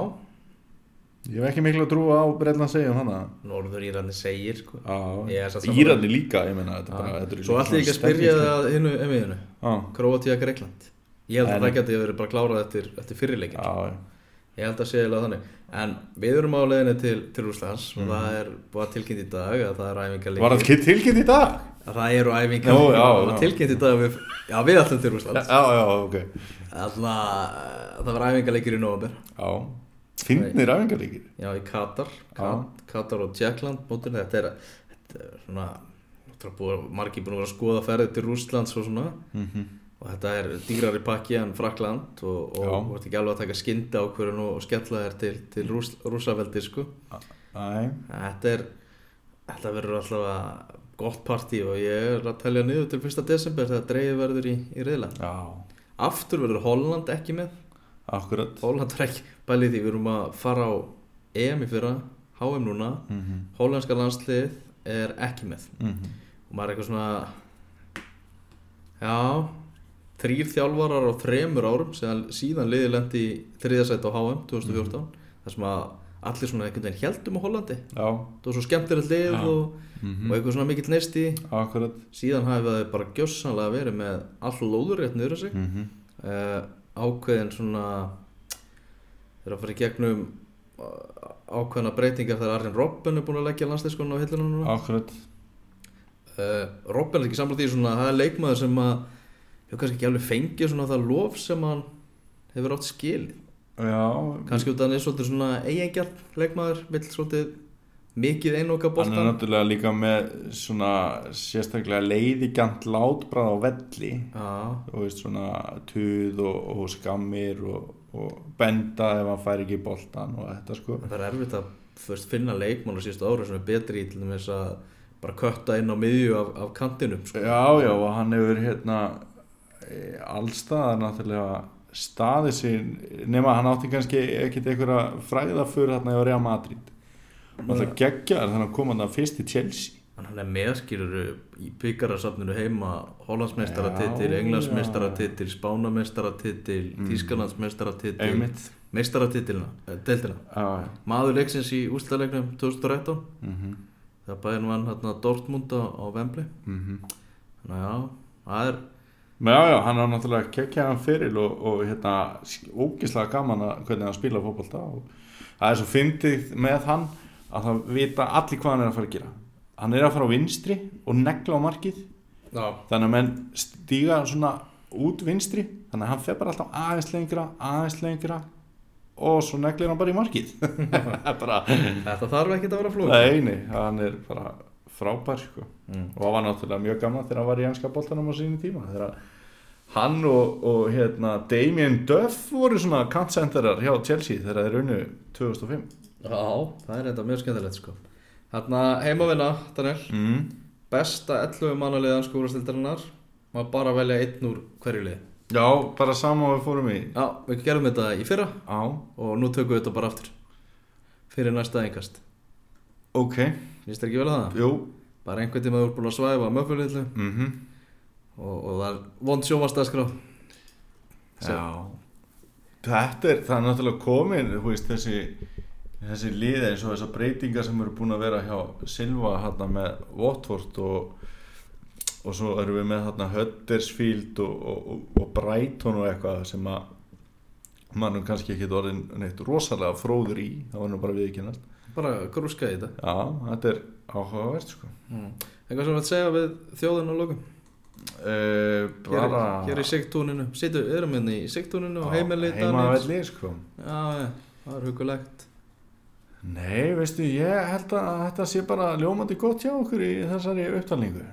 ég hef ekki miklu að trúa á Breitland segjum hana Norður Írlandi segir sko. Ég er Írandi líka ég er er Svo allir ekki að spyrja það hinnu emiðinu já, Króatíða, Greikland Ég held að En- það geti verið bara klárað eftir, eftir fyrirleikin já, Ég held að sé eiginlega þannig. En við erum á leiðinni til, til Rúslands og það er búið að tilkynnt í dag að það er æfingarleikir Mhm. var það tilkynnt í dag? að það eru æfingar. Nú, já, það var tilkynnt í dag við, já við ætlum til Rúslands já, já, ok. Þannig að það var æfingarleikir í já, finnir æfingarleikir Já í Katar. Kat, Katar og Tjekkland þetta er, þetta er svona margir búin að vera að skoða ferðið til Rúslands og svona. Mhm og þetta er dýrari pakki en Frakland og, þú ert ekki alveg að taka skyndi ákvörðun og, og skella þér til, til Rús, Rúsaveldi sko. Þetta er þetta verður alltaf gott partí og ég er að telja niður til 1. desember þegar dreigið verður í, í já, aftur verður Holland ekki með. Akkurat. Holland er ekki bælið því við erum að fara á EM í fyrra HM núna, mhm. Hollandska landslið er ekki með. Mhm. Og maður er eitthvað svona já þrýr þjálfarar á þremur árum síðan, síðan liði lendi í þriðasætt á HM 2014 þar sem að allir svona einhvern veginn heldum á Hollandi. Já, það var svo skemmtilegt lið og, mhm. og eitthvað svona mikill neisti. Akkurat. Síðan hafi það bara gjössanlega verið með all lóðurrétt niður á sig. Mhm. Uh, ákveðin svona þeir að fara í gegnum uh, ákveðina breytingar þegar Arjen Robben er búin að leggja landslískonu á akkurat. Uh, Robben er ekki samlega því svona það er leikmaður sem að hefur kannski ekki alveg fengið svona það lof sem hann hefur átt skilið. Já, kannski út af hann er svolítið svona eigengjarn leikmaður vill svolítið mikið einoka hann er náttúrulega líka með svona sérstaklega leiðigant látbrað á velli. Já, og veist svona tuð og, og skammir og, og benda ef hann fær ekki boltan og þetta sko. Það er erfitt að veist, finna leikmann á síðustu ára sem er betri í til dæmis að bara kötta inn á miðju af, af kantinum sko. Já, já, og hann hefur hérna e, allstaðar náttúrulega staðið sér nema hann átti kannski ekkit einhverja fræða fyrir hérna í Real Madrid. Og það geggjar þannig að koma hann fyrst í Chelsea. Hann er meðskilur í byggarasafninu heima Hollandsmeistaratitil, Já, Englandsmeistaratitil, Spánameistaratitil, mm. Þískalandsmeistaratitil einmitt. Meistaratitilina, eh, deildina. Já, já. Maður leiksins í úrslalegnum 2013 mhm, það bæðin vann hérna Dortmund á, á Wembley. Mhm. Þannig að já, það er Já, já, hann har náttúrulega kekkjaðan fyrir og, og hérna, ógislega gaman að hvernig hann spila fótbolta og það er svo fyndið með hann að það vita allir hvað hann er að fara að gera. Hann er að fara á vinstri og negla á markið. Já, þannig að menn stíga svona út vinstri þannig að hann fer bara alltaf aðeins lengra aðeins lengra og svo neglir hann bara í markið. Er bara, þetta þarf ekki að vera flóð nei, nei, hann er bara frábær sko. Mm. og það var náttúrulega mjög gaman þegar hann var í enska boltanum á sínu tíma þegar hann og, og hérna, Damien Duff voru svona kantsenterar hjá Chelsea þegar þeir unnu 2005 já, það er þetta mjög skemmtilegt sko. Hérna heimavinna, Daniel. Mm. besta 11 mannaliðan skúrastildarinnar maður bara velja einn úr hverju lið Já, bara sama við fórum í. Já, við gerum þetta í fyrra. Á, og nú tökum við þetta bara aftur. Fyrir næsta engast ok, finnst þér ekki vel að það? jú. Bara einhvern tíma þú ert búin að svæfa möfulillu mm og, og það er vond sjómastaskrá Já. Þetta er, það er náttúrulega komin þú veist, þessi, þessi lið eins og þessar breytingar sem eru búin að vera hjá Silva hérna með Watford og, og svo erum við með hérna Huddersfield og, og, og Brighton og eitthvað sem að mannum kannski ekki orðin neitt rosalega fróður í, það var nú bara viðkynast bara grúska í þetta. Já, þetta er áhugavert sko. Mm. eitthvað sem við að segja við þjóðun og lokum? Uh, hér, bara hér í sigtúninu. Situ, erum hérna í sigtúninu og heimili heimavelli sko. Já, það er hugulegt Nei, veistu, ég held að þetta sé bara ljómandi gott hjá okkur í þessari upptalningu.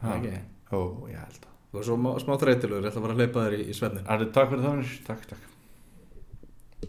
Ekki. Ó, ég held að. og svo má- smá þreytilur, ég ætla bara að hleypa þér í, í svefnin Arði, takk fyrir það, takk, takk.